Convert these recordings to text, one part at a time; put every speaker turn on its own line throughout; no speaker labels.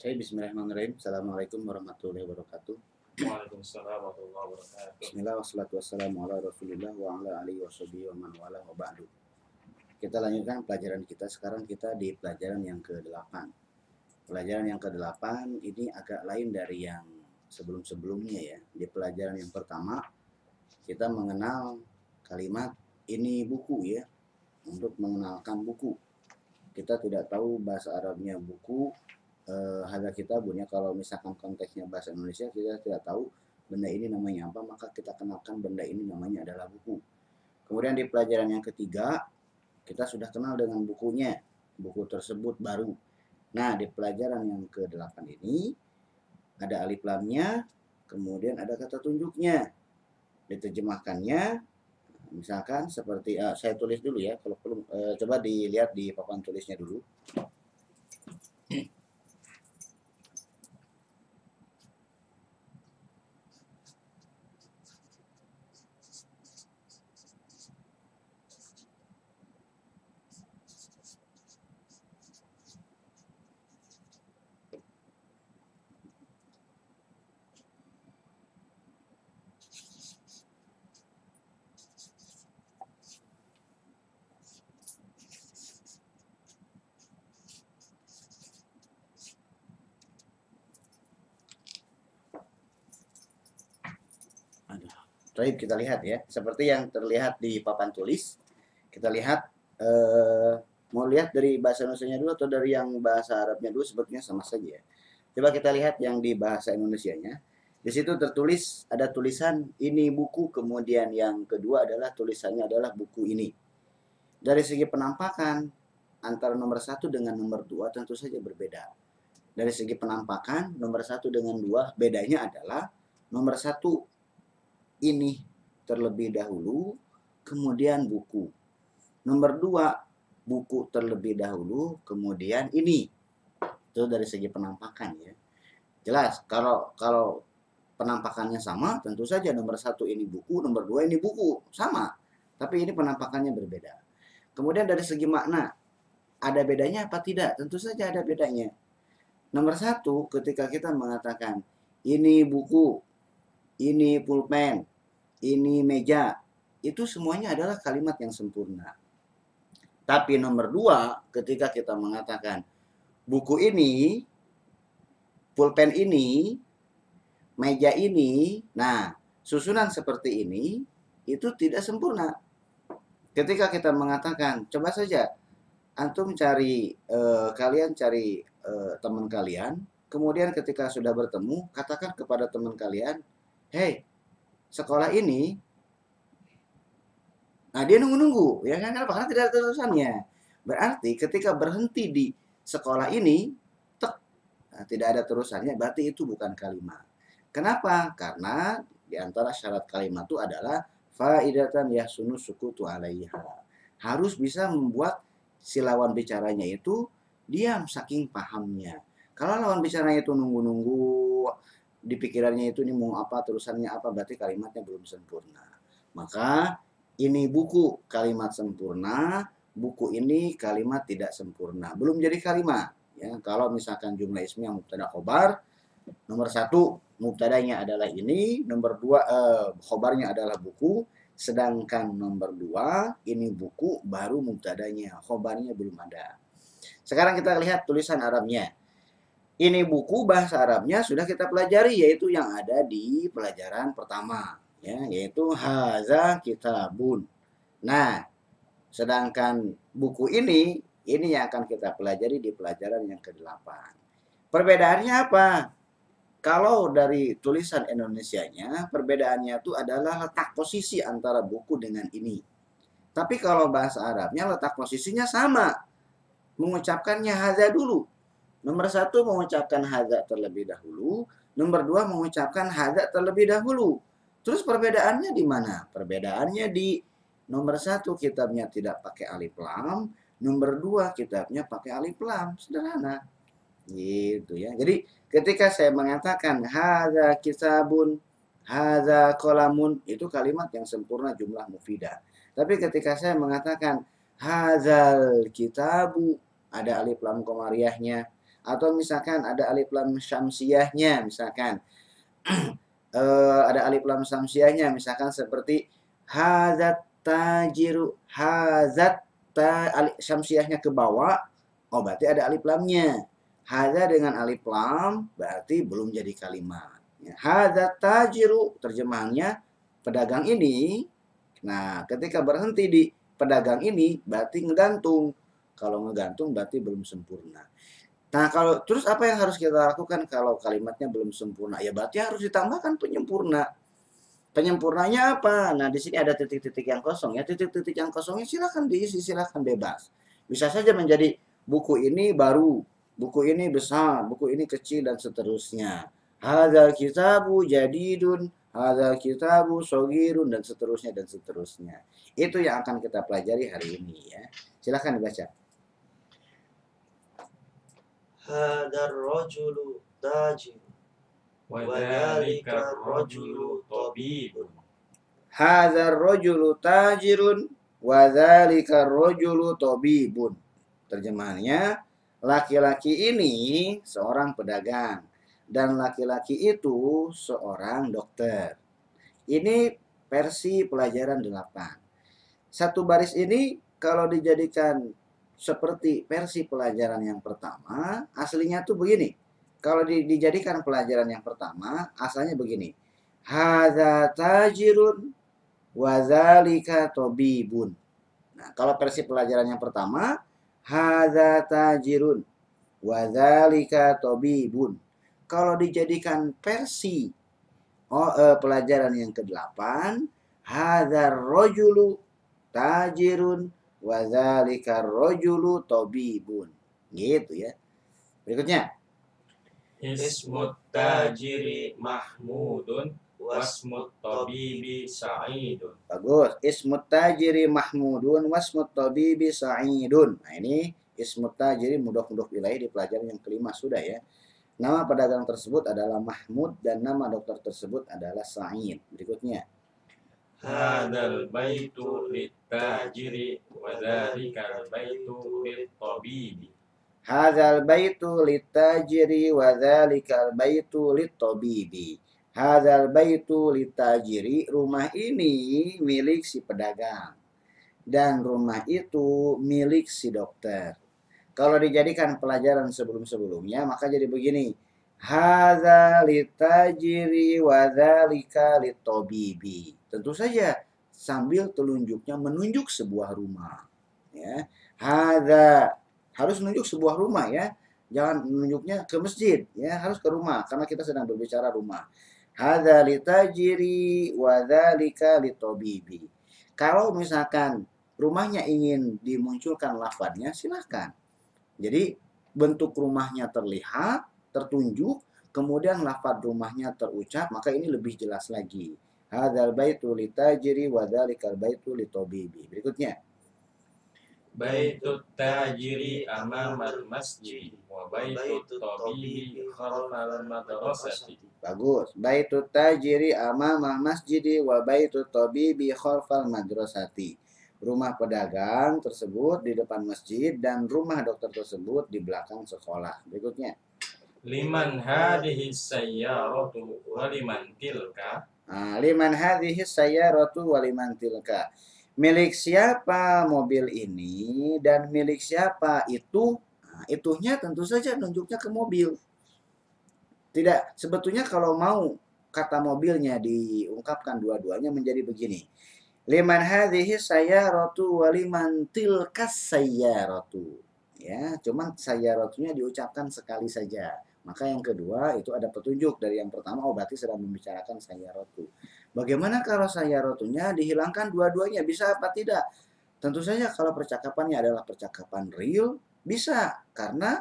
Oke, bismillahirrahmanirrahim. Assalamualaikum warahmatullahi wabarakatuh.
Waalaikumsalam warahmatullahi wabarakatuh.
Bismillah wassalatu wassalamu ala rasulillah wa ala alihi washabihi wa man wala wa ba'du. Kita lanjutkan pelajaran kita. Sekarang kita di pelajaran yang ke-8. Pelajaran yang ke-8 ini agak lain dari yang sebelum-sebelumnya ya. Di pelajaran yang pertama kita mengenal kalimat ini buku ya. Untuk mengenalkan buku. Kita tidak tahu bahasa Arabnya buku eh, harga kita punya. Kalau misalkan konteksnya bahasa Indonesia kita tidak tahu benda ini namanya apa maka kita kenalkan benda ini namanya adalah buku. Kemudian di pelajaran yang ketiga kita sudah kenal dengan bukunya. Buku tersebut baru. Nah di pelajaran yang ke-8 ini ada alif lamnya kemudian ada kata tunjuknya. Diterjemahkannya misalkan seperti uh, saya tulis dulu ya kalau perlu uh, coba dilihat di papan tulisnya dulu Baik, kita lihat ya. Seperti yang terlihat di papan tulis. Kita lihat, eh, mau lihat dari bahasa Indonesia dulu atau dari yang bahasa Arabnya dulu sebetulnya sama saja. ya. Coba kita lihat yang di bahasa Indonesianya. Di situ tertulis ada tulisan ini buku, kemudian yang kedua adalah tulisannya adalah buku ini. Dari segi penampakan antara nomor satu dengan nomor dua tentu saja berbeda. Dari segi penampakan nomor satu dengan dua bedanya adalah nomor satu ini terlebih dahulu, kemudian buku. Nomor dua, buku terlebih dahulu, kemudian ini. Itu dari segi penampakan ya. Jelas, kalau kalau penampakannya sama, tentu saja nomor satu ini buku, nomor dua ini buku, sama. Tapi ini penampakannya berbeda. Kemudian dari segi makna, ada bedanya apa tidak? Tentu saja ada bedanya. Nomor satu, ketika kita mengatakan, ini buku, ini pulpen, ini meja, itu semuanya adalah kalimat yang sempurna. Tapi nomor dua, ketika kita mengatakan buku ini, pulpen ini, meja ini, nah susunan seperti ini itu tidak sempurna. Ketika kita mengatakan, coba saja antum cari eh, kalian cari eh, teman kalian, kemudian ketika sudah bertemu, katakan kepada teman kalian, "Hey, sekolah ini nah dia nunggu-nunggu ya kan? Kenapa? Karena tidak ada terusannya. Berarti ketika berhenti di sekolah ini tek nah, tidak ada terusannya berarti itu bukan kalimat. Kenapa? Karena di antara syarat kalimat itu adalah faidatan yahsunu sukutu alaiha. Harus bisa membuat si lawan bicaranya itu diam saking pahamnya. Kalau lawan bicaranya itu nunggu-nunggu di pikirannya itu ini mau apa terusannya apa berarti kalimatnya belum sempurna. Maka ini buku kalimat sempurna buku ini kalimat tidak sempurna. Belum jadi kalimat ya. Kalau misalkan jumlah ismi yang mubtada khobar nomor satu mubtadanya adalah ini nomor dua eh, khobarnya adalah buku. Sedangkan nomor dua ini buku baru mubtadanya khobarnya belum ada. Sekarang kita lihat tulisan Arabnya ini buku bahasa Arabnya sudah kita pelajari yaitu yang ada di pelajaran pertama ya yaitu haza kitabun. Nah, sedangkan buku ini ini yang akan kita pelajari di pelajaran yang ke-8. Perbedaannya apa? Kalau dari tulisan Indonesianya, perbedaannya itu adalah letak posisi antara buku dengan ini. Tapi kalau bahasa Arabnya letak posisinya sama. Mengucapkannya haza dulu. Nomor satu mengucapkan hadza terlebih dahulu. Nomor dua mengucapkan hadza terlebih dahulu. Terus perbedaannya di mana? Perbedaannya di nomor satu kitabnya tidak pakai alif lam. Nomor dua kitabnya pakai alif lam. Sederhana. Gitu ya. Jadi ketika saya mengatakan hadza kitabun, hadza kolamun, itu kalimat yang sempurna jumlah mufidah. Tapi ketika saya mengatakan hadzal kitabu, ada alif lam komariahnya, atau misalkan ada alif lam syamsiahnya misalkan. Eh, ada alif lam syamsiahnya misalkan seperti hazat tajiru hazat ta alif syamsiahnya ke bawah oh berarti ada alif lamnya. Haza dengan alif lam berarti belum jadi kalimat. Ya, hazat tajiru terjemahannya pedagang ini. Nah ketika berhenti di pedagang ini berarti ngegantung. Kalau ngegantung berarti belum sempurna Nah, kalau terus apa yang harus kita lakukan kalau kalimatnya belum sempurna? Ya berarti harus ditambahkan penyempurna. Penyempurnanya apa? Nah, di sini ada titik-titik yang kosong ya. Titik-titik yang kosongnya silahkan diisi, silahkan bebas. Bisa saja menjadi buku ini baru, buku ini besar, buku ini kecil dan seterusnya. Hadal kitabu jadidun, hadal kitabu sogirun dan seterusnya dan seterusnya. Itu yang akan kita pelajari hari ini ya. Silahkan dibaca
hadar rajulu dajin
wa dhalika rajulu
tabibun hadar rajulu tajirun wa dhalika rajulu tabibun terjemahannya laki-laki ini seorang pedagang dan laki-laki itu seorang dokter. Ini versi pelajaran 8 satu baris ini kalau dijadikan seperti versi pelajaran yang pertama, aslinya tuh begini. Kalau di- dijadikan pelajaran yang pertama, asalnya begini. Hadza tajirun wa dzalika tabibun. Nah, kalau versi pelajaran yang pertama, hadza tajirun wa dzalika tabibun. Kalau dijadikan versi oh, eh, pelajaran yang ke-8, hadzal rajulu tajirun wa dzalika rajulu tabibun. Gitu ya. Berikutnya,
Ismut tajiri mahmudun Wasmut tabibi sa'idun
bagus. Ismut tajiri mahmudun wasmut tabibi sa'idun. Nah, ini ismut tajiri mudah-mudah ilahi di pelajaran yang kelima sudah ya. Nama pedagang tersebut adalah Mahmud dan nama dokter tersebut adalah Sa'id. Berikutnya.
Hadal baitu littajiri Wadhalikal baitu littabibi
Hadzal baitu litajiri wa dzalikal baitu litabibi. Hadzal baitu litajiri, rumah ini milik si pedagang. Dan rumah itu milik si dokter. Kalau dijadikan pelajaran sebelum-sebelumnya, maka jadi begini. Hadza litajiri wa dzalika litabibi. Tentu saja sambil telunjuknya menunjuk sebuah rumah. Ya. Hadza harus menunjuk sebuah rumah ya. Jangan menunjuknya ke masjid ya, harus ke rumah karena kita sedang berbicara rumah. Hadza litajiri wa dzalika litabibi. Kalau misalkan rumahnya ingin dimunculkan lafadznya silahkan. Jadi bentuk rumahnya terlihat, tertunjuk, kemudian lafadz rumahnya terucap, maka ini lebih jelas lagi. Hadzal baitu litajiri wa dzalikal baitu litabibi. Berikutnya.
Baitut tajiri amamal masjid Wa baitut tabibi khalfal madrasati
Bagus. Baitu tajiri amama masjidi wa baitu tabibi khalfal madrasati. Rumah pedagang tersebut di depan masjid dan rumah dokter tersebut di belakang sekolah. Berikutnya.
Liman hadihi sayyaratu Waliman tilka
Nah, liman hadhihi sayyaratu wa liman tilka. Milik siapa mobil ini dan milik siapa itu? Nah, itunya tentu saja nunjuknya ke mobil. Tidak, sebetulnya kalau mau kata mobilnya diungkapkan dua-duanya menjadi begini. Liman hadhihi sayyaratu wa liman tilkas sayyaratu. Ya, cuman sayyaratunya diucapkan sekali saja. Maka yang kedua itu ada petunjuk dari yang pertama oh berarti sedang membicarakan sayyaratu. Bagaimana kalau sayyaratunya dihilangkan dua-duanya bisa apa tidak? Tentu saja kalau percakapannya adalah percakapan real bisa karena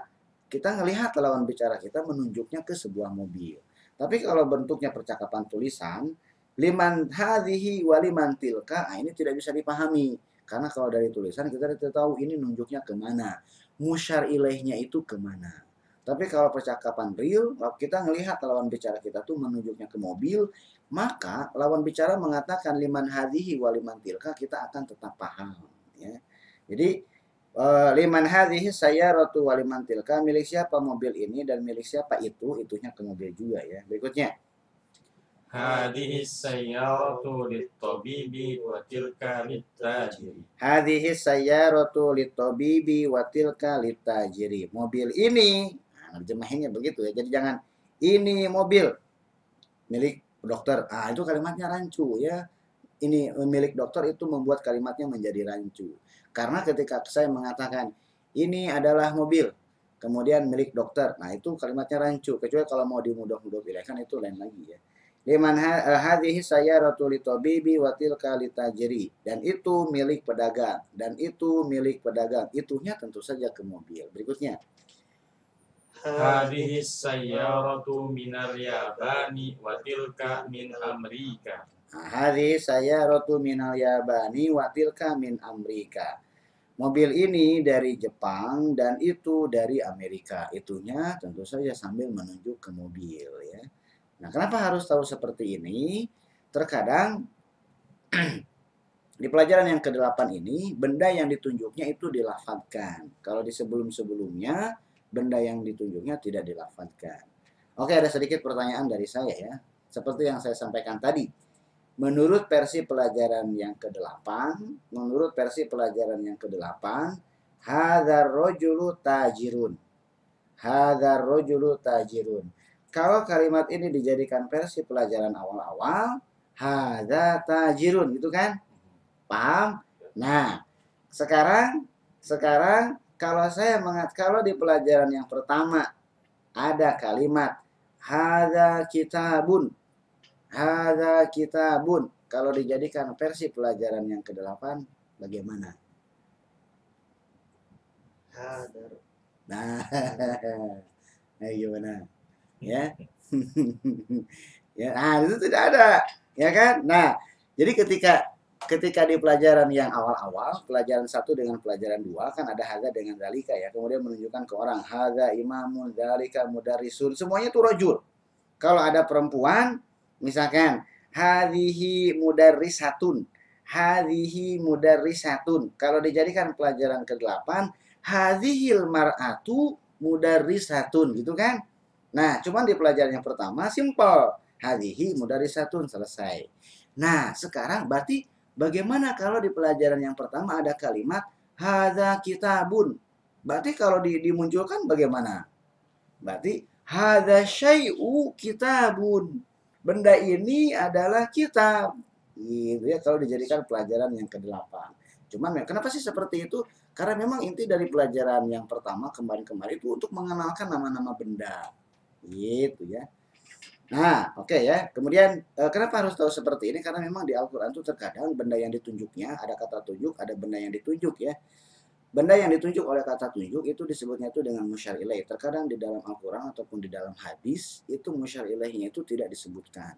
kita ngelihat lawan bicara kita menunjuknya ke sebuah mobil. Tapi kalau bentuknya percakapan tulisan, liman hadhihi wa liman tilka, nah ini tidak bisa dipahami. Karena kalau dari tulisan kita tidak tahu ini nunjuknya ke mana. Musyar ilaihnya itu ke mana. Tapi kalau percakapan real, kalau kita ngelihat lawan bicara kita tuh menunjuknya ke mobil, maka lawan bicara mengatakan liman hadhihi wa liman tilka, kita akan tetap paham. Ya. Jadi Eh, liman hadhihi sayyaratu wa liman tilka milik siapa mobil ini dan milik siapa itu itunya ke mobil juga ya berikutnya
Hadhihi sayyaratu lit-tabibi wa tilka lit-tajiri.
hadhihi sayyaratu litabibi wa tilka litajiri mobil ini nah, jemahinnya begitu ya. Jadi jangan ini mobil milik dokter ah itu kalimatnya rancu ya. Ini milik dokter itu membuat kalimatnya menjadi rancu. Karena ketika saya mengatakan ini adalah mobil kemudian milik dokter. Nah itu kalimatnya rancu. Kecuali kalau mau dimudah-mudah kan itu lain lagi ya. Liman eh, hadhihi sayyaratu litabibi wa tilka litajiri dan itu milik pedagang dan itu milik pedagang. Itunya tentu saja ke mobil. Berikutnya
Hadhihi sayyaratu minal yabani wa tilka min Amerika.
Nah, hadhihi sayyaratu minal yabani wa tilka min Amerika mobil ini dari Jepang dan itu dari Amerika. Itunya tentu saja sambil menunjuk ke mobil ya. Nah kenapa harus tahu seperti ini? Terkadang di pelajaran yang ke-8 ini benda yang ditunjuknya itu dilafadkan. Kalau di sebelum-sebelumnya benda yang ditunjuknya tidak dilafadkan oke ada sedikit pertanyaan dari saya ya. Seperti yang saya sampaikan tadi menurut versi pelajaran yang ke-8 menurut versi pelajaran yang ke-8 hadzal rajulu tajirun. Hadzal rajulu tajirun. Kalau kalimat ini dijadikan versi pelajaran awal-awal hadza tajirun gitu kan? Paham? Nah sekarang sekarang kalau saya mengat kalau di pelajaran yang pertama ada kalimat hadza kitabun hadza kitabun kalau dijadikan versi pelajaran yang ke-8 bagaimana
hadar
Nah, nah gimana? Ya. ya, nah itu tidak ada, ya kan? Nah, jadi ketika ketika di pelajaran yang awal-awal, pelajaran satu dengan pelajaran dua kan ada haga dengan dalika ya. Kemudian menunjukkan ke orang haga imamun dalika mudarisun, semuanya itu rojul. Kalau ada perempuan, misalkan hadhihi mudarrisatun, hadhihi mudarrisatun. Kalau dijadikan pelajaran ke-8 hadhil mar'atu mudarrisatun gitu kan. Nah, cuman di pelajaran yang pertama simple. Hadhihi mudarrisatun selesai. Nah, sekarang berarti bagaimana kalau di pelajaran yang pertama ada kalimat hadza kitabun? Berarti kalau di, dimunculkan bagaimana? Berarti hadza syai'u kitabun. Benda ini adalah kitab. Gitu ya kalau dijadikan pelajaran yang ke-8. Cuman kenapa sih seperti itu? Karena memang inti dari pelajaran yang pertama kemarin-kemarin itu untuk mengenalkan nama-nama benda. Gitu ya. Nah, oke ya. Kemudian eh, kenapa harus tahu seperti ini? Karena memang di Al-Qur'an itu terkadang benda yang ditunjuknya ada kata tunjuk, ada benda yang ditunjuk ya. Benda yang ditunjuk oleh kata tunjuk itu disebutnya itu dengan musyar ilaih. Terkadang di dalam Al-Qur'an ataupun di dalam hadis itu musyar ilaihnya itu tidak disebutkan.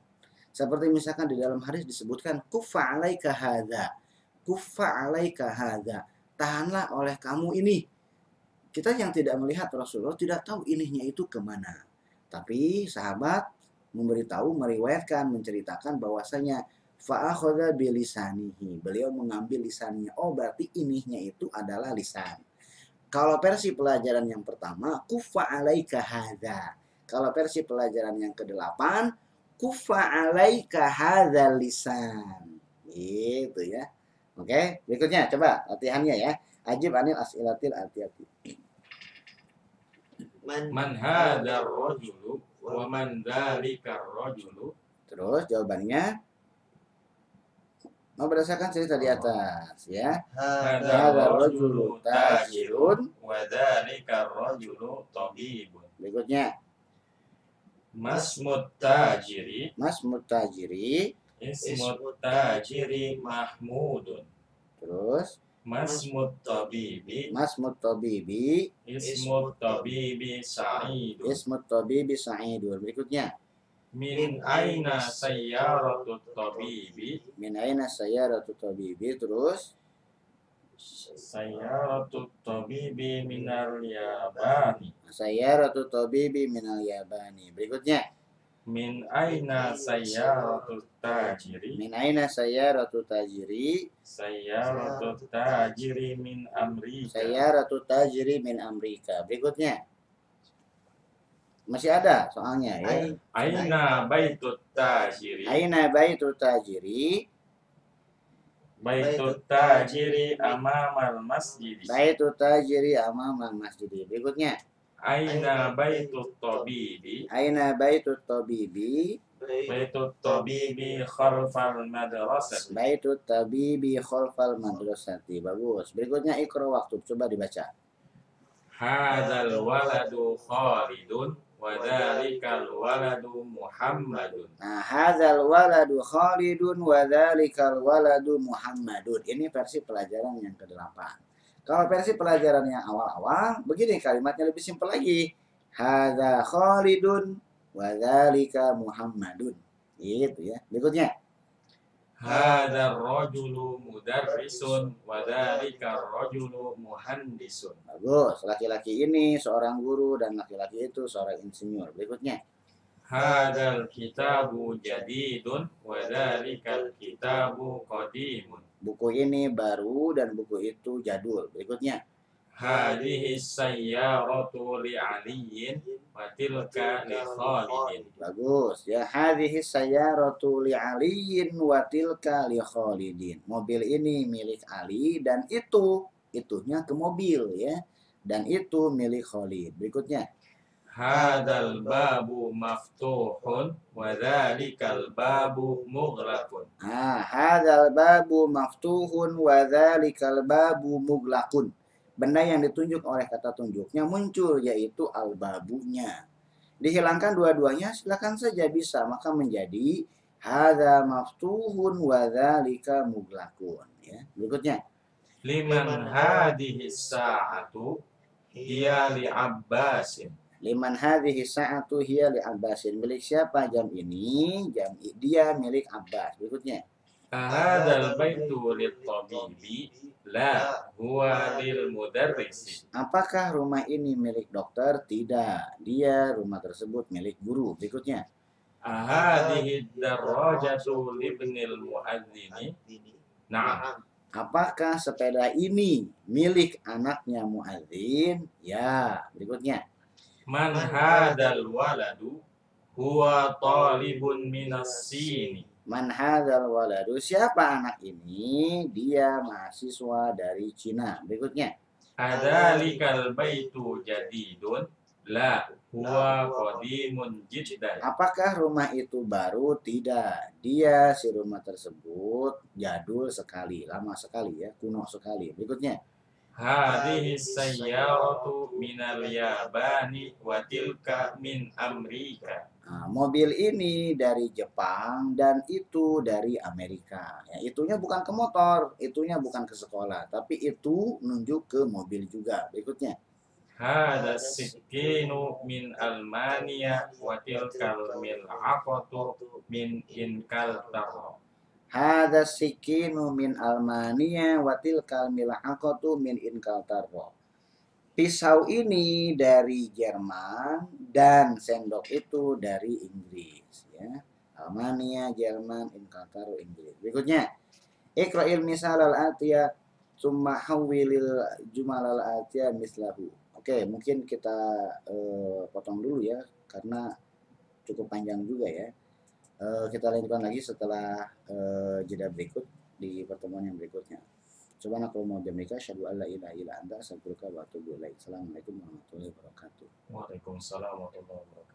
Seperti misalkan di dalam hadis disebutkan kufa alaika hadza. Kufa alaika hadza tahanlah oleh kamu ini. Kita yang tidak melihat Rasulullah tidak tahu inihnya itu ke mana. Tapi sahabat memberitahu, meriwayatkan, menceritakan bahwasanya fa'akhadha bilisanihi. Beliau mengambil lisannya. Oh, berarti inihnya itu adalah lisan. Kalau versi pelajaran yang pertama, kufa alaika hadza. Kalau versi pelajaran yang ke-8, kufa alaika hadzal lisan. Gitu ya. Oke, berikutnya coba latihannya ya. Ajib anil as'ilatil atiyati.
man
Man hadar rajulu wa man dzalika rajulu.
Terus jawabannya mau berdasarkan cerita di atas ya.
hadar
Hadza rajulu tajirun.
wa dzalika rajulu tabibun.
Berikutnya
Masmut tajiri
Mas Mutajiri.
ismut tajiri mahmudun.
Terus
Masmut tabibi
Mas Mutabibi.
ismut tabibi sa'idun.
Ismut Tabibi Sa'idun. Berikutnya
Min aina sayyaratut tabibi
min aina sayyaratu tabibi. Terus
sayyaratut tabibi minal yabani.
sayyaratu tabibi minal yabani. Berikutnya
Min aina sayyaratu tajiri
Min aina sayyaratu tajiri?
Sayyaratu tajiri min Amrika
Sayyaratu tajri min Amerika. Berikutnya. Masih ada soalnya ya.
Ai-
Aina baitut tajiri
Aina baitu tajri?
Baitut tajiri amamal masjidi
Baitu tajri amamal masjid. Berikutnya.
Aina baitut tabibi
Aina baitu tabibi?
Baik.
Baitut tabibi khalfal madrasati
Baitu tabibi khalfal madrasati. Bagus. Berikutnya ikra waktu. Coba dibaca.
Hadzal waladu Khalidun wa dzalikal waladu Muhammadun.
Nah, hadzal waladu Khalidun wa dzalikal waladu Muhammadun. Ini versi pelajaran yang ke-8. Kalau versi pelajaran yang awal-awal, begini kalimatnya lebih simpel lagi. Hadza Khalidun wa dzalika Muhammadun. Gitu ya. Berikutnya.
Hadzal rajulu mudarrisun wa dzalikal rajulu muhandisun.
Bagus. Laki-laki ini seorang guru dan laki-laki itu seorang insinyur. Berikutnya.
Hadzal kitabu jadidun wa dzalikal kitabu qadimun.
Buku ini baru dan buku itu jadul. Berikutnya.
Hadhihi sayyaratu li aliyin wa tilka li Khalidin.
Bagus ya. Hadhihi sayyaratu li Aliyin wa tilka li Khalidin. Mobil ini milik Ali dan itu itunya ke mobil ya. Dan itu milik Khalid. Berikutnya.
Hadzal babu maftuhun wa dzalikal babu mughlaqun.
Ah, hadzal babu maftuhun wa dzalikal babu muglaqun. Benda yang ditunjuk oleh kata tunjuknya muncul yaitu al-babunya. Dihilangkan dua-duanya silakan saja bisa maka menjadi hadza maftuhun wa dzalika muglaqun ya. Berikutnya.
Liman hadhihi sa'atu hiya li Abbasin.
Liman hadhihi sa'atu hiya li Abbasin. Milik siapa jam ini? Jam dia milik Abbas. Berikutnya.
Hadzal baitu lit tabibi la huwa lil mudarrisi.
Apakah rumah ini milik dokter? Tidak. Dia rumah tersebut milik guru. Berikutnya.
Ahadihi darajatu libnil muadzini. Na'am.
Apakah sepeda ini milik anaknya muadzin? Ya. Berikutnya.
Man hadal waladu huwa talibun minas sini.
Man hadzal waladu? Siapa anak ini? Dia mahasiswa dari Cina. Berikutnya.
Adzalikal baitu jadidun la huwa qadimun jiddan.
Apakah rumah itu baru? Tidak. Dia si rumah tersebut jadul sekali, lama sekali ya, kuno sekali. Berikutnya.
Hadhihi sayyaratu minal yabani wa tilka min Amerika.
Nah, mobil ini dari Jepang dan itu dari Amerika. Ya, itunya bukan ke motor, itunya bukan ke sekolah, tapi itu nunjuk ke mobil juga. Berikutnya.
Hada sikinu min Almania wa tilkal mil'aqatu min Inkaltara.
Hada sikinu min Almania wa tilkal mil'aqatu min Inkaltaro. Pisau ini dari Jerman dan sendok itu dari Inggris ya. Almania, Jerman, Inkaltaro, Inggris. Berikutnya. Iqra'il misal al-atiyah summa hawwilil jumal al-atiyah mislahu. Oke, mungkin kita eh, potong dulu ya karena cukup panjang juga ya. Eh, kita lanjutkan lagi setelah eh, jeda berikut di pertemuan yang berikutnya. Subhanakallahumma bihamdika asyhadu an la ilaha illa anta astaghfiruka wa atubu ilaik. Assalamualaikum warahmatullahi wabarakatuh.
Waalaikumsalam warahmatullahi wabarakatuh.